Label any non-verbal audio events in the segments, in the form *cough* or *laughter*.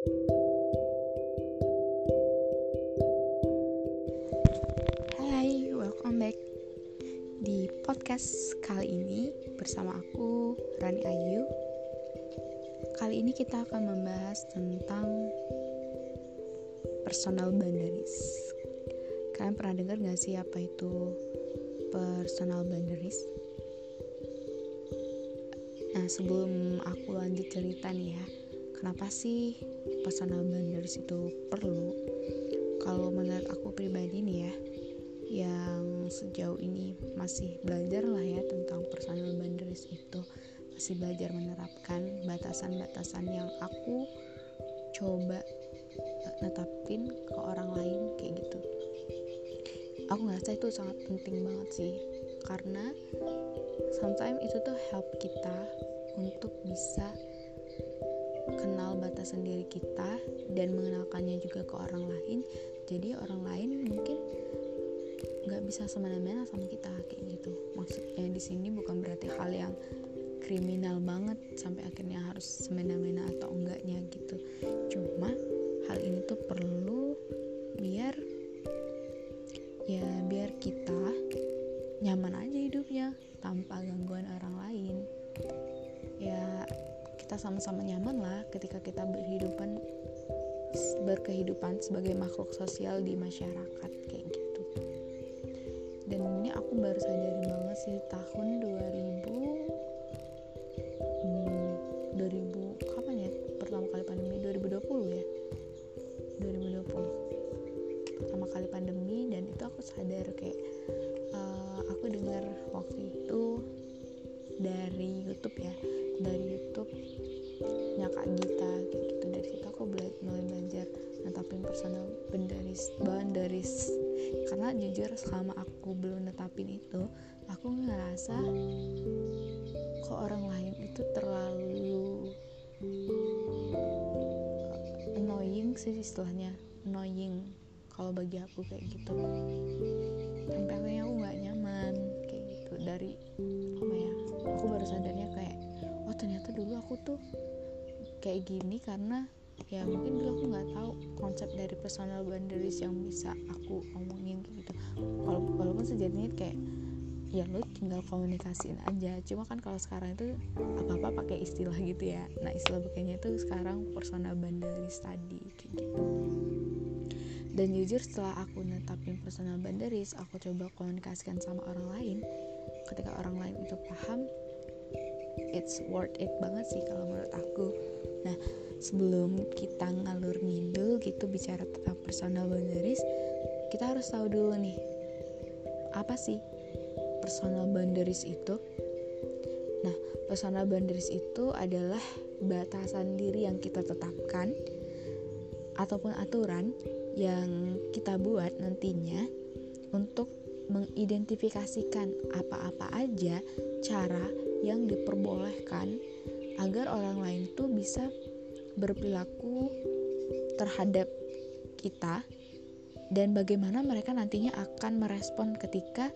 Hai, welcome back di podcast kali ini bersama aku Rani Ayu. Kali ini kita akan membahas tentang personal boundaries. Kalian pernah dengar gak sih apa itu personal boundaries? Nah, sebelum aku lanjut cerita nih ya, kenapa sih personal boundaries itu perlu? Kalau menurut aku pribadi nih ya, yang sejauh ini masih belajar lah ya tentang personal boundaries itu masih belajar menerapkan batasan-batasan yang aku coba netapin ke orang lain kayak gitu aku ngerasa itu sangat penting banget sih karena sometimes itu tuh help kita untuk bisa kenal batasan diri kita dan mengenalkannya juga ke orang lain jadi orang lain mungkin nggak bisa semena-mena sama kita kayak gitu. Maksudnya di sini bukan berarti hal yang kriminal banget sampai akhirnya harus semena-mena atau enggaknya gitu. Cuma hal ini tuh perlu biar ya biar kita nyaman aja hidupnya tanpa gangguan orang lain. Ya kita sama-sama nyaman lah ketika kita berhidupan berkehidupan sebagai makhluk sosial di masyarakat kayak gitu. Dan ini aku baru sadarin banget sih tahun 2000 jujur selama aku belum netapin itu aku ngerasa kok orang lain itu terlalu annoying sih istilahnya. Annoying kalau bagi aku kayak gitu. Sampai akhirnya aku nggak nyaman kayak gitu. Dari apa ya aku baru sadarnya kayak oh ternyata dulu aku tuh kayak gini karena ya mungkin dulu aku nggak tahu konsep dari personal boundaries yang bisa aku omongin gitu. Kalau walaupun sejatinya kayak ya lu tinggal komunikasiin aja. Cuma kan kalau sekarang itu apa apa pakai istilah gitu ya. Nah istilah pakainya itu sekarang personal boundaries tadi kayak gitu. Dan jujur setelah aku netapin personal boundaries aku coba komunikasikan sama orang lain. Ketika orang lain itu paham it's worth it banget sih kalau menurut aku. Nah sebelum kita ngalur ngidul gitu bicara tentang personal boundaries kita harus tahu dulu nih apa sih personal boundaries itu? Nah personal boundaries itu adalah batasan diri yang kita tetapkan ataupun aturan yang kita buat nantinya untuk mengidentifikasikan apa-apa aja cara yang diperbolehkan agar orang lain tuh bisa berperilaku terhadap kita dan bagaimana mereka nantinya akan merespon ketika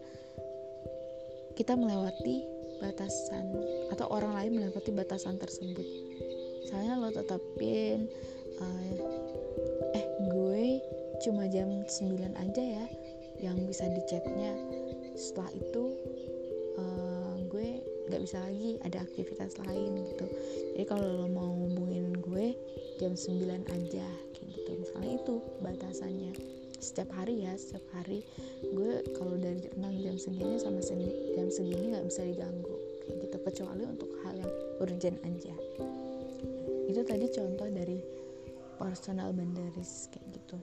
kita melewati batasan atau orang lain melewati batasan tersebut. Misalnya lo tetapin uh, eh gue cuma jam 9 aja ya yang bisa dicatnya setelah itu uh, nggak bisa lagi ada aktivitas lain gitu. Jadi kalau lo mau hubungin gue jam 9 aja kayak gitu. Misalnya itu batasannya. Setiap hari ya setiap hari gue kalau dari renang jam segini sama jam segini nggak bisa diganggu kayak gitu. Kecuali untuk hal yang urgent aja. Itu tadi contoh dari personal boundaries kayak gitu.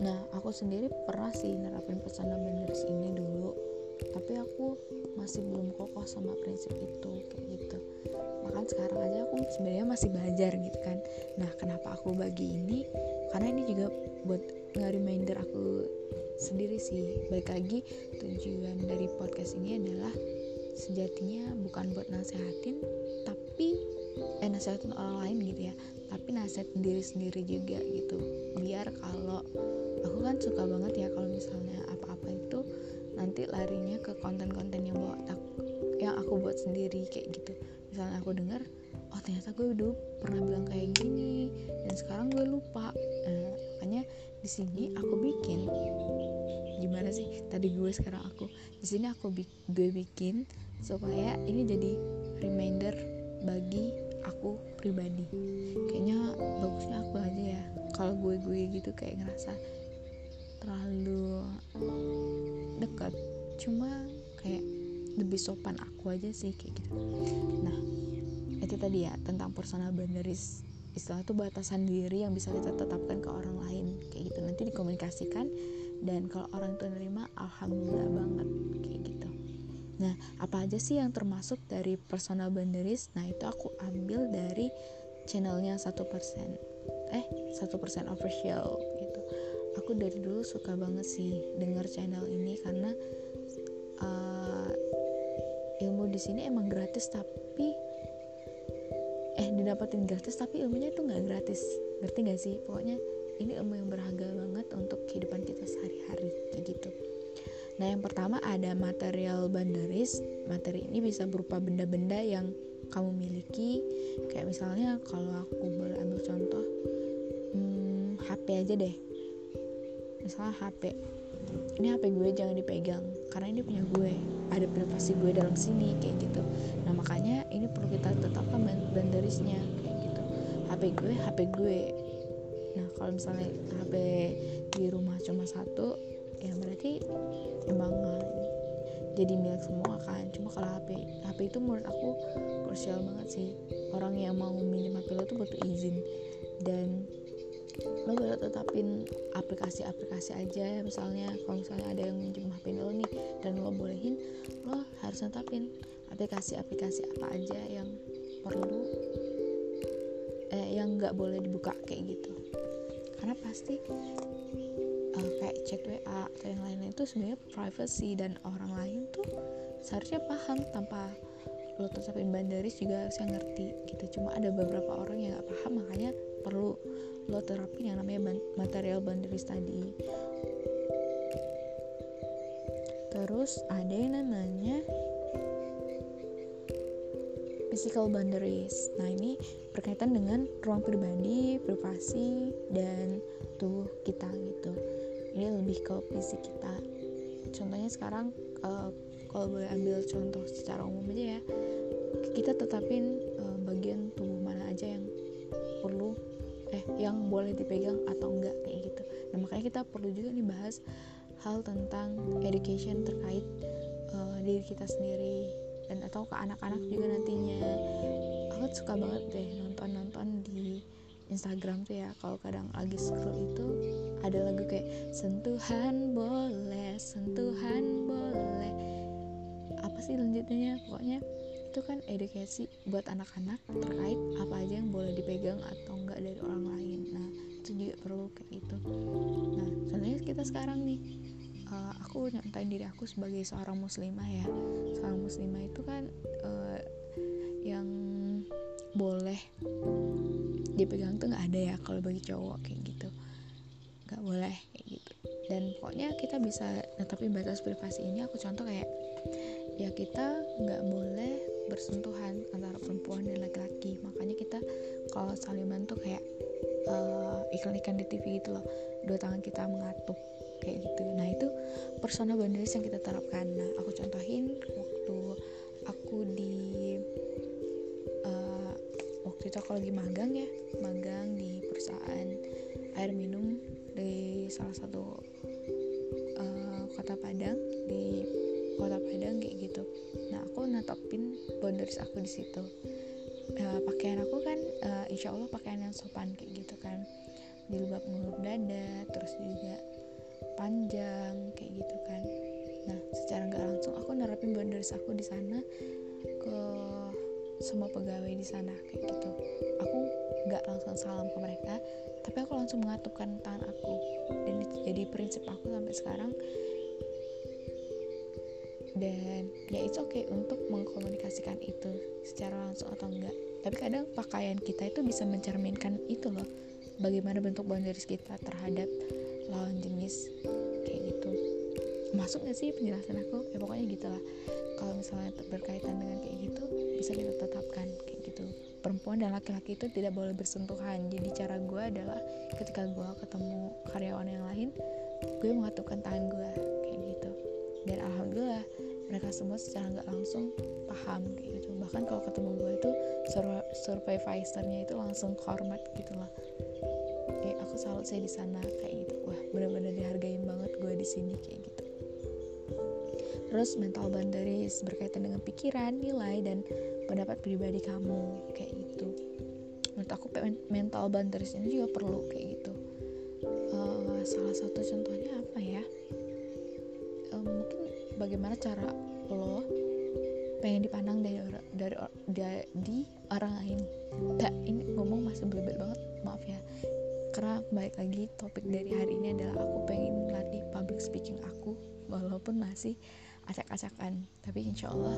Nah aku sendiri pernah sih nerapin personal boundaries ini dulu tapi aku masih belum kokoh sama prinsip itu kayak gitu. Bahkan sekarang aja aku sebenarnya masih belajar gitu kan. Nah kenapa aku bagi ini? Karena ini juga buat nge-reminder aku sendiri sih. Baik lagi tujuan dari podcast ini adalah sejatinya bukan buat nasehatin tapi eh nasehatin orang lain gitu ya. Tapi nasihat diri sendiri juga gitu. Biar kalau aku kan suka banget ya kalau misalnya apa-apa itu nanti larinya konten-konten yang bawa tak yang aku buat sendiri kayak gitu. Misalnya aku dengar oh ternyata gue dulu pernah bilang kayak gini dan sekarang gue lupa. Nah, makanya di sini aku bikin gimana sih tadi gue sekarang aku di sini aku bi gue bikin supaya ini jadi reminder bagi aku pribadi. Kayaknya bagusnya aku aja ya kalau gue gue gitu kayak ngerasa terlalu dekat. Cuma kayak lebih sopan aku aja sih kayak gitu. Nah itu tadi ya tentang personal boundaries. Istilah itu batasan diri yang bisa kita tetapkan ke orang lain kayak gitu. Nanti dikomunikasikan dan kalau orang itu nerima alhamdulillah banget kayak gitu. Nah apa aja sih yang termasuk dari personal boundaries? Nah itu aku ambil dari channelnya satu persen eh satu persen official gitu. Aku dari dulu suka banget sih denger channel ini karena sini emang gratis tapi eh didapatin gratis tapi ilmunya itu nggak gratis. Ngerti gak sih? Pokoknya ini ilmu yang berharga banget untuk kehidupan kita sehari-hari kayak gitu. Nah yang pertama ada material boundaries materi ini bisa berupa benda-benda yang kamu miliki. Kayak misalnya kalau aku boleh ambil contoh hmm, HP aja deh. Misalnya HP ini HP gue jangan dipegang karena ini punya gue ada privasi gue dalam sini kayak gitu. Nah makanya ini perlu kita tetapkan boundariesnya kayak gitu. HP gue HP gue. Nah kalau misalnya HP di rumah cuma satu ya berarti emang jadi milik semua kan. Cuma kalau HP HP itu menurut aku krusial banget sih. Orang yang mau minjem HP lo tuh butuh izin. Dan lo boleh tetapin aplikasi-aplikasi aja misalnya kalau misalnya ada yang minjem HP lo nih dan lo bolehin lo harus tetapin aplikasi-aplikasi apa aja yang perlu eh yang nggak boleh dibuka kayak gitu. Karena pasti uh, kayak chat WA atau yang lain-lain itu sebenarnya privacy dan orang lain tuh seharusnya paham tanpa lo tetapin bandaris juga harusnya ngerti gitu. Cuma ada beberapa orang yang nggak paham makanya perlu lo terapin yang namanya material boundaries tadi. Terus ada yang namanya physical boundaries. Nah ini berkaitan dengan ruang pribadi privasi dan tubuh kita gitu. Ini lebih ke fisik kita. Contohnya sekarang uh, kalau boleh ambil contoh secara umum aja ya kita tetapin uh, bagian tubuh mana aja yang perlu yang boleh dipegang atau enggak kayak gitu. Nah makanya kita perlu juga nih bahas hal tentang education terkait uh, diri kita sendiri dan atau ke anak-anak juga nantinya. Aku suka banget deh nonton-nonton di Instagram tuh ya kalau kadang lagi scroll itu ada lagu kayak sentuhan boleh sentuhan boleh. Apa sih lanjutnya? Pokoknya itu kan edukasi buat anak-anak terkait apa aja yang boleh dipegang atau enggak dari orang lain. Nah itu juga perlu kayak gitu. Nah sebenarnya kita sekarang nih uh, aku nyatain diri aku sebagai seorang muslimah ya. Seorang muslimah itu kan uh, yang boleh dipegang tuh nggak ada ya kalau bagi cowok kayak gitu. Nggak boleh kayak gitu. Dan pokoknya kita bisa netapin batas privasi ini aku contoh kayak ya kita nggak boleh bersentuhan antara perempuan dan laki-laki. Makanya kita kalau saliman tuh kayak uh, iklan-iklan di TV gitu loh dua tangan kita mengatup kayak gitu. Nah itu personal boundaries yang kita terapkan. Nah aku contohin waktu aku di uh, waktu itu aku lagi magang ya magang di perusahaan air minum di salah satu uh, kota Padang di kota Padang kayak gitu. Nah aku natapin boundaries aku di situ. Uh, pakaian aku kan uh, insya Allah pakaian yang sopan kayak gitu kan. Jilbab menutup dada terus juga panjang kayak gitu kan. Nah secara nggak langsung aku nerapin boundaries aku di sana ke semua pegawai di sana kayak gitu. Aku nggak langsung salam ke mereka tapi aku langsung mengatupkan tangan aku. Dan itu jadi prinsip aku sampai sekarang dan ya it's okay untuk mengkomunikasikan itu secara langsung atau enggak. Tapi kadang pakaian kita itu bisa mencerminkan itu loh. Bagaimana bentuk boundaries kita terhadap lawan jenis kayak gitu. Masuk gak sih penjelasan aku? Ya pokoknya gitulah. Kalau misalnya berkaitan dengan kayak gitu bisa kita tetapkan kayak gitu. Perempuan dan laki-laki itu tidak boleh bersentuhan. Jadi cara gue adalah ketika gue ketemu karyawan yang lain gue mengatupkan tangan gue kayak gitu. Dan alhamdulillah mereka semua secara nggak langsung paham kayak gitu. Bahkan kalau ketemu gue itu sur supervisornya itu langsung hormat gitu lah kayak aku salut saya di sana kayak gitu. Wah benar-benar dihargain banget gue di sini kayak gitu. Terus mental boundaries berkaitan dengan pikiran nilai dan pendapat pribadi kamu kayak gitu. Menurut aku mental boundaries ini juga perlu kayak gitu. Uh, salah satu contohnya bagaimana cara lo pengen dipandang dari dari, dari di orang lain. Tak ini ngomong masih belibet banget maaf ya. Karena baik lagi topik dari hari ini adalah aku pengen latih public speaking aku walaupun masih acak-acakan. Tapi insya Allah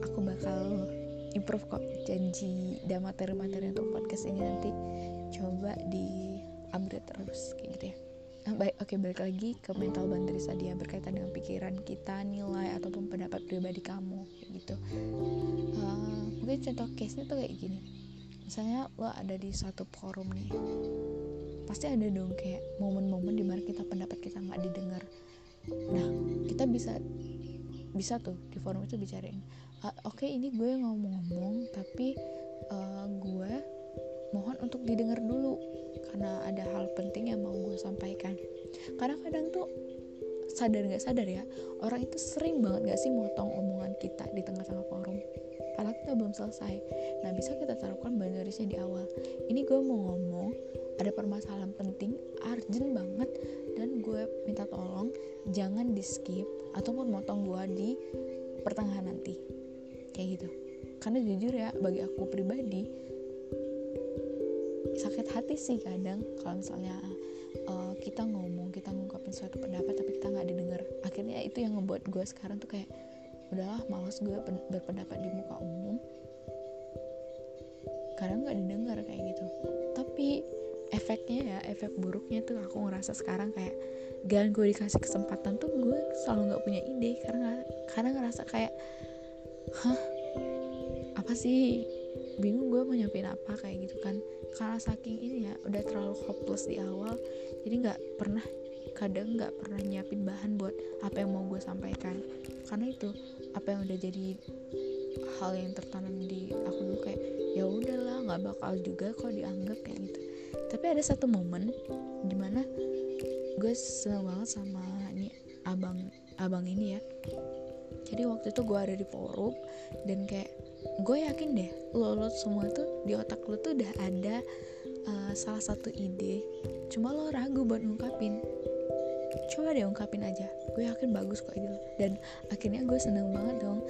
aku bakal improve kok janji dan materi-materi untuk podcast ini nanti. Coba di upgrade terus kayak gitu ya. nah, baik oke balik lagi ke mental boundaries tadi ya berkaitan dengan pikiran kita nilai ataupun pendapat pribadi kamu gitu. Uh, mungkin contoh case nya tuh kayak gini. Misalnya lo ada di satu forum nih pasti ada dong kayak momen-momen di mana kita pendapat kita nggak didengar. Nah kita bisa bisa tuh di forum itu bicarain uh, oke okay, ini gue ngomong-ngomong tapi uh, gue mohon untuk didengar dulu karena ada hal penting yang mau gue sampaikan. Karena kadang tuh sadar nggak sadar ya orang itu sering banget gak sih motong omongan kita di tengah-tengah forum? Padahal kita belum selesai. Nah bisa kita taruhkan boundariesnya di awal. Ini gue mau ngomong ada permasalahan penting urgent banget dan gue minta tolong jangan di skip ataupun motong gue di pertengahan nanti. Kayak gitu. Karena jujur ya bagi aku pribadi sakit hati sih kadang kalau misalnya uh, kita ngomong kita ngungkapin suatu pendapat tapi kita nggak didengar. Akhirnya itu yang ngebuat gue sekarang tuh kayak udahlah malas gue berpendapat di muka umum. Karena nggak didengar kayak gitu. Tapi efeknya ya efek buruknya tuh aku ngerasa sekarang kayak gak gue dikasih kesempatan tuh gue selalu nggak punya ide. Karena karena ngerasa kayak hah apa sih? Bingung gue mau nyampein apa? Kayak gitu kan karena saking ini ya udah terlalu hopeless di awal jadi nggak pernah kadang nggak pernah nyiapin bahan buat apa yang mau gue sampaikan. Karena itu apa yang udah jadi hal yang tertanam di aku dulu kayak ya udahlah nggak bakal juga kok dianggap kayak gitu. Tapi ada satu momen di mana gue seneng banget sama ini abang abang ini ya. Jadi waktu itu gue ada di forum dan kayak gue yakin deh lo lo semua tuh di otak lo tuh udah ada uh, salah satu ide. Cuma lo ragu buat ngungkapin. Coba deh ungkapin aja. Gue yakin bagus kok ide lo. Dan akhirnya gue seneng banget dong.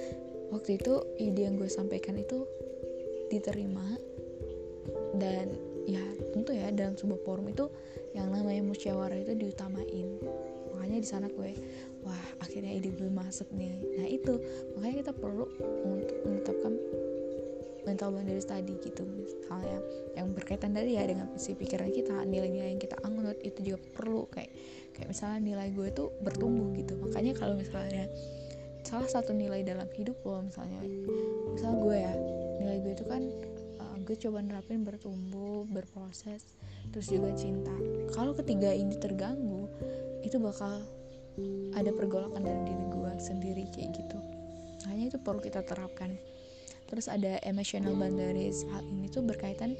Waktu itu ide yang gue sampaikan itu diterima. Dan ya tentu ya dalam sebuah forum itu yang namanya musyawarah itu diutamain. Makanya di sana gue wah akhirnya ide gue masuk nih. Nah itu. Makanya kita perlu untuk menetapkan mental boundaries tadi gitu. Misalnya yang berkaitan dari ya dengan visi pikiran kita nilai-nilai yang kita anut itu juga perlu. Kayak kayak misalnya nilai gue tuh bertumbuh gitu. Makanya kalau misalnya salah satu nilai dalam hidup lo misalnya misalnya gue ya nilai gue itu kan gue coba nerapin bertumbuh berproses terus juga cinta. Kalau ketiga ini terganggu itu bakal ada pergolakan dalam diri gue sendiri kayak gitu. Hanya itu perlu kita terapkan. Terus ada emotional boundaries. Hal ini tuh berkaitan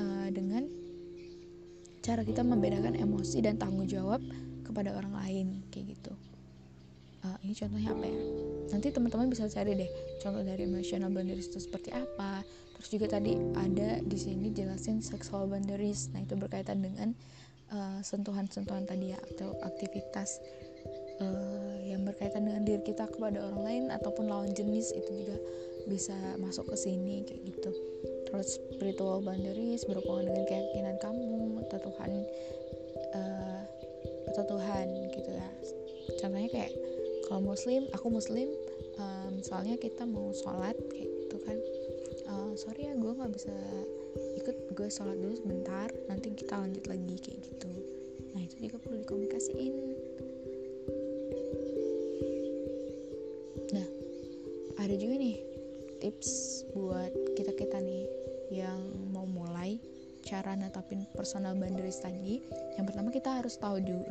uh, dengan cara kita membedakan emosi dan tanggung jawab kepada orang lain kayak gitu. Uh, ini contohnya apa ya? Nanti teman-teman bisa cari deh contoh dari emotional boundaries itu seperti apa. Terus juga tadi ada di sini jelasin sexual boundaries. Nah itu berkaitan dengan eh, sentuhan-sentuhan tadi ya atau aktivitas uh, yang berkaitan dengan diri kita kepada orang lain ataupun lawan jenis itu juga bisa masuk ke sini kayak gitu. Terus spiritual boundaries berhubungan dengan keyakinan kamu atau Tuhan uh, atau Tuhan gitu ya. Contohnya kayak kalau muslim aku muslim uh, misalnya kita mau sholat kayak gitu kan. Uh, sorry ya gue nggak bisa ikut gue sholat dulu sebentar nanti kita lanjut lagi kayak gitu. Nah itu juga perlu dikomunikasiin. Nah ada juga nih tips buat kita kita nih yang mau mulai cara netapin personal boundaries tadi. Yang pertama kita harus tahu dulu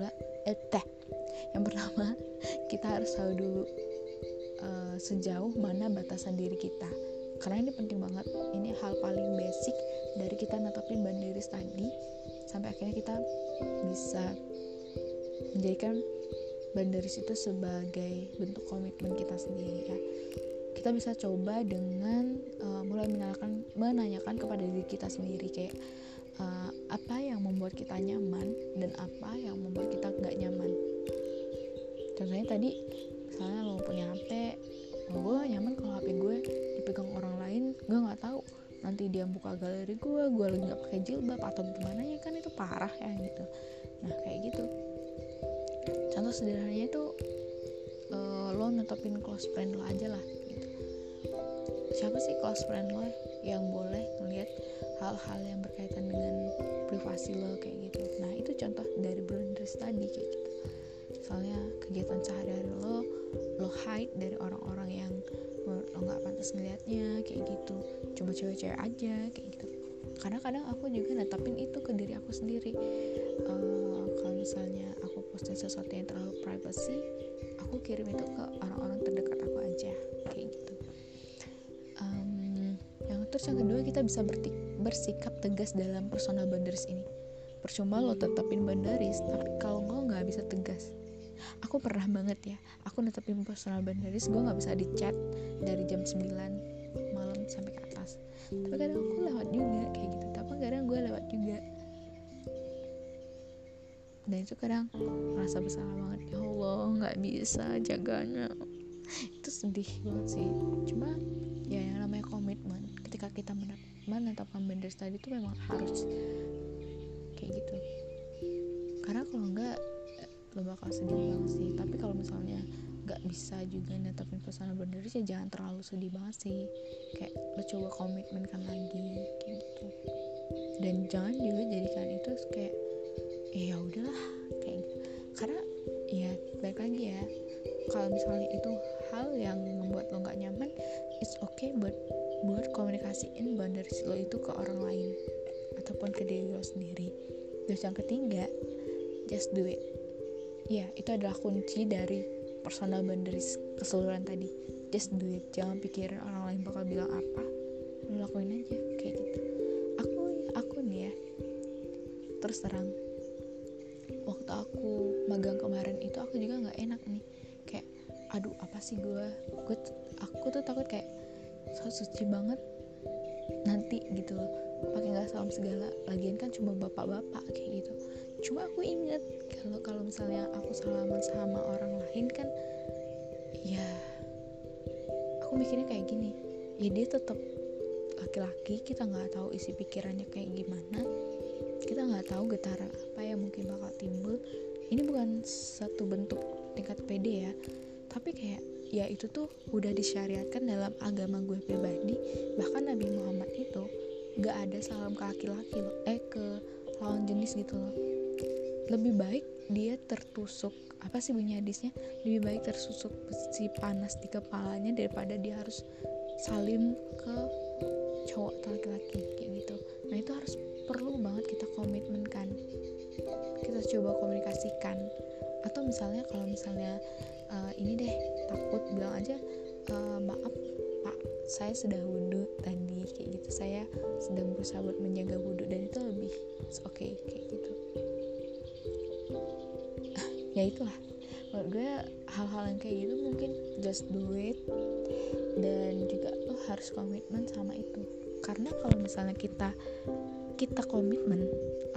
eh teh. Yang pertama *laughs* kita harus tahu dulu uh, sejauh mana batasan diri kita. Karena ini penting banget ini hal paling basic dari kita netapin boundaries tadi sampai akhirnya kita bisa menjadikan boundaries itu sebagai bentuk komitmen kita sendiri ya. Kita bisa coba dengan uh, mulai menanyakan menanyakan kepada diri kita sendiri kayak uh, apa yang membuat kita nyaman dan apa yang membuat kita nggak nyaman. Contohnya tadi misalnya lo punya HP gue nyaman kalau HP gue dipegang orang lain gue nggak tahu nanti dia buka galeri gue gue lagi nggak pakai jilbab atau gimana ya kan itu parah ya gitu. Nah kayak gitu. Contoh sederhananya itu uh, lo netopin close friend lo aja lah gitu. Siapa sih close friend lo yang boleh ngeliat hal-hal yang berkaitan dengan privasi lo kayak gitu? Nah itu contoh dari boundaries tadi kayak gitu. Soalnya kegiatan sehari-hari lo lo hide dari orang-orang yang lo nggak pantas ngeliatnya kayak gitu. Coba cewek-cewek aja kayak gitu. Karena kadang aku juga netapin itu ke diri aku sendiri. Uh, kalau misalnya aku posting sesuatu yang terlalu privacy aku kirim itu ke orang-orang terdekat aku aja kayak gitu. Um, yang terus yang kedua kita bisa bersikap tegas dalam personal boundaries ini. Percuma lo tetapin boundaries tapi kalau lo nggak bisa tegas aku pernah banget ya aku netepin personal boundaries gue nggak bisa di chat dari jam 9 malam sampai ke atas. Tapi kadang aku lewat juga kayak gitu tapi kadang gue lewat juga. Dan itu kadang merasa bersalah banget. Ya Allah nggak bisa jaganya. Itu sedih banget sih. Cuma ya yang namanya komitmen. Ketika kita menetapkan boundaries tadi itu memang harus kayak gitu. Karena kalau enggak lo bakal sedih banget sih. Tapi kalau misalnya nggak bisa juga netapin personal boundaries ya jangan terlalu sedih banget sih. Kayak lo coba komitmen kan lagi gitu. Dan jangan juga jadikan itu kayak eh, ya udahlah kayak gitu. Karena ya baik lagi ya kalau misalnya itu hal yang membuat lo nggak nyaman it's okay buat buat komunikasiin boundaries lo itu ke orang lain ataupun ke diri lo sendiri. Terus yang ketiga just do it ya itu adalah kunci dari personal boundaries keseluruhan tadi. Just do it. Jangan pikirin orang lain bakal bilang apa. Lo lakuin aja kayak gitu. Aku aku nih ya terus terang. Waktu aku magang kemarin itu aku juga nggak enak nih. Kayak aduh apa sih gue gue aku tuh takut kayak so suci banget nanti gitu pakai nggak salam segala. Lagian kan cuma bapak-bapak kayak gitu cuma aku inget kalau kalau misalnya aku salaman sama orang lain kan ya aku mikirnya kayak gini ya dia tetap laki-laki kita nggak tahu isi pikirannya kayak gimana kita nggak tahu getaran apa yang mungkin bakal timbul. Ini bukan satu bentuk tingkat pede ya tapi kayak ya itu tuh udah disyariatkan dalam agama gue pribadi bahkan Nabi Muhammad itu gak ada salam ke laki-laki eh ke lawan jenis gitu loh lebih baik dia tertusuk apa sih bunyi hadisnya? Lebih baik tersusuk besi panas di kepalanya daripada dia harus salim ke cowok atau laki-laki kayak gitu. Nah itu harus perlu banget kita komitmen kan kita coba komunikasikan. Atau misalnya kalau misalnya uh, ini deh takut bilang aja uh, maaf pak saya sudah wudhu tadi kayak gitu. Saya sedang berusaha buat menjaga wudhu dan itu lebih oke okay, kayak gitu ya itulah. Menurut gue hal-hal yang kayak gitu mungkin just do it. Dan juga lo harus komitmen sama itu. Karena kalau misalnya kita kita komitmen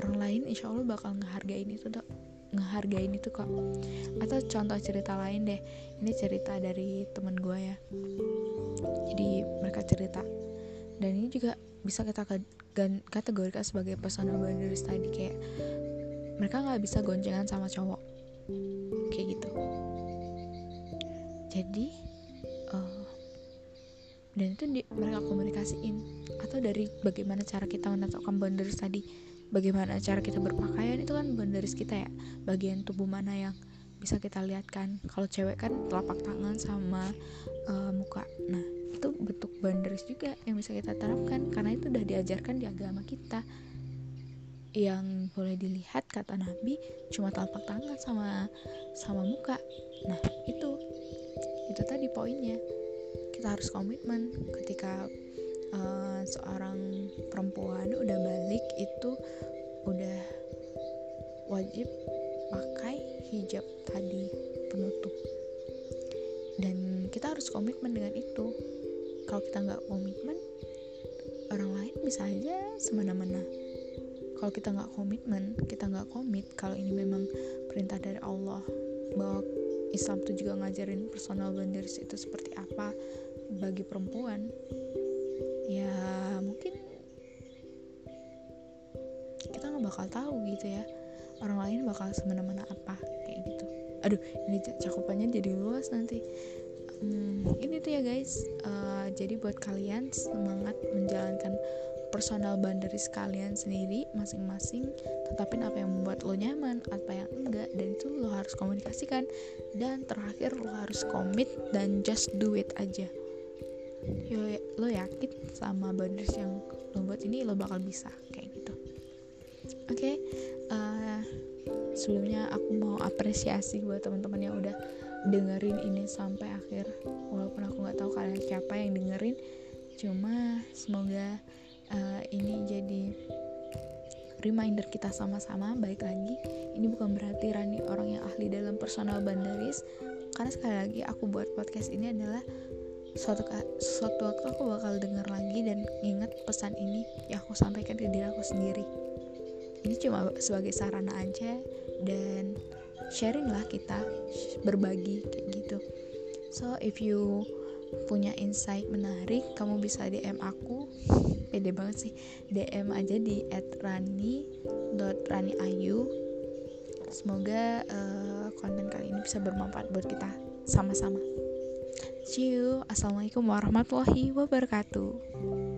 orang lain insya Allah bakal ngehargain itu dok. Ngehargain itu kok. Atau contoh cerita lain deh. Ini cerita dari teman gue ya. Jadi mereka cerita. Dan ini juga bisa kita kategorikan sebagai personal boundaries tadi. Kayak mereka nggak bisa goncengan sama cowok kayak gitu. Jadi uh, dan itu di, mereka komunikasiin. Atau dari bagaimana cara kita menetapkan boundaries tadi. Bagaimana cara kita berpakaian itu kan boundaries kita ya. Bagian tubuh mana yang bisa kita lihat kan. Kalau cewek kan telapak tangan sama uh, muka. Nah itu bentuk boundaries juga yang bisa kita terapkan. Karena itu udah diajarkan di agama kita yang boleh dilihat kata Nabi cuma telapak tangan sama sama muka. Nah itu itu tadi poinnya. Kita harus komitmen ketika uh, seorang perempuan udah balik itu udah wajib pakai hijab tadi penutup. Dan kita harus komitmen dengan itu. Kalau kita nggak komitmen orang lain bisa aja semena-mena kalau kita nggak komitmen kita nggak komit kalau ini memang perintah dari Allah. Bahwa Islam tuh juga ngajarin personal boundaries itu seperti apa bagi perempuan. Ya mungkin kita nggak bakal tahu gitu ya. Orang lain bakal semena-mena apa kayak gitu. Aduh ini cakupannya jadi luas nanti. Hmm, ini tuh ya guys uh, jadi buat kalian semangat menjalankan personal boundaries kalian sendiri masing-masing. Tetapin apa yang membuat lo nyaman apa yang enggak dan itu lo harus komunikasikan. Dan terakhir lo harus komit dan just do it aja. Yo lo yakin sama boundaries yang lo buat ini lo bakal bisa kayak gitu. Oke okay, uh, eh, sebelumnya aku mau apresiasi buat teman-teman yang udah dengerin ini sampai akhir. Walaupun aku nggak tahu kalian siapa yang dengerin cuma semoga uh, ini jadi reminder kita sama-sama baik lagi. Ini bukan berarti Rani orang yang ahli dalam personal boundaries karena sekali lagi aku buat podcast ini adalah suatu suatu waktu aku bakal dengar lagi dan ingat pesan ini yang aku sampaikan ke diri aku sendiri. Ini cuma sebagai sarana aja dan sharing lah kita berbagi kayak gitu. So if you punya insight menarik kamu bisa DM aku pede banget sih. DM aja di @rani.raniayu semoga uh, konten kali ini bisa bermanfaat buat kita sama-sama. See you. Assalamualaikum warahmatullahi wabarakatuh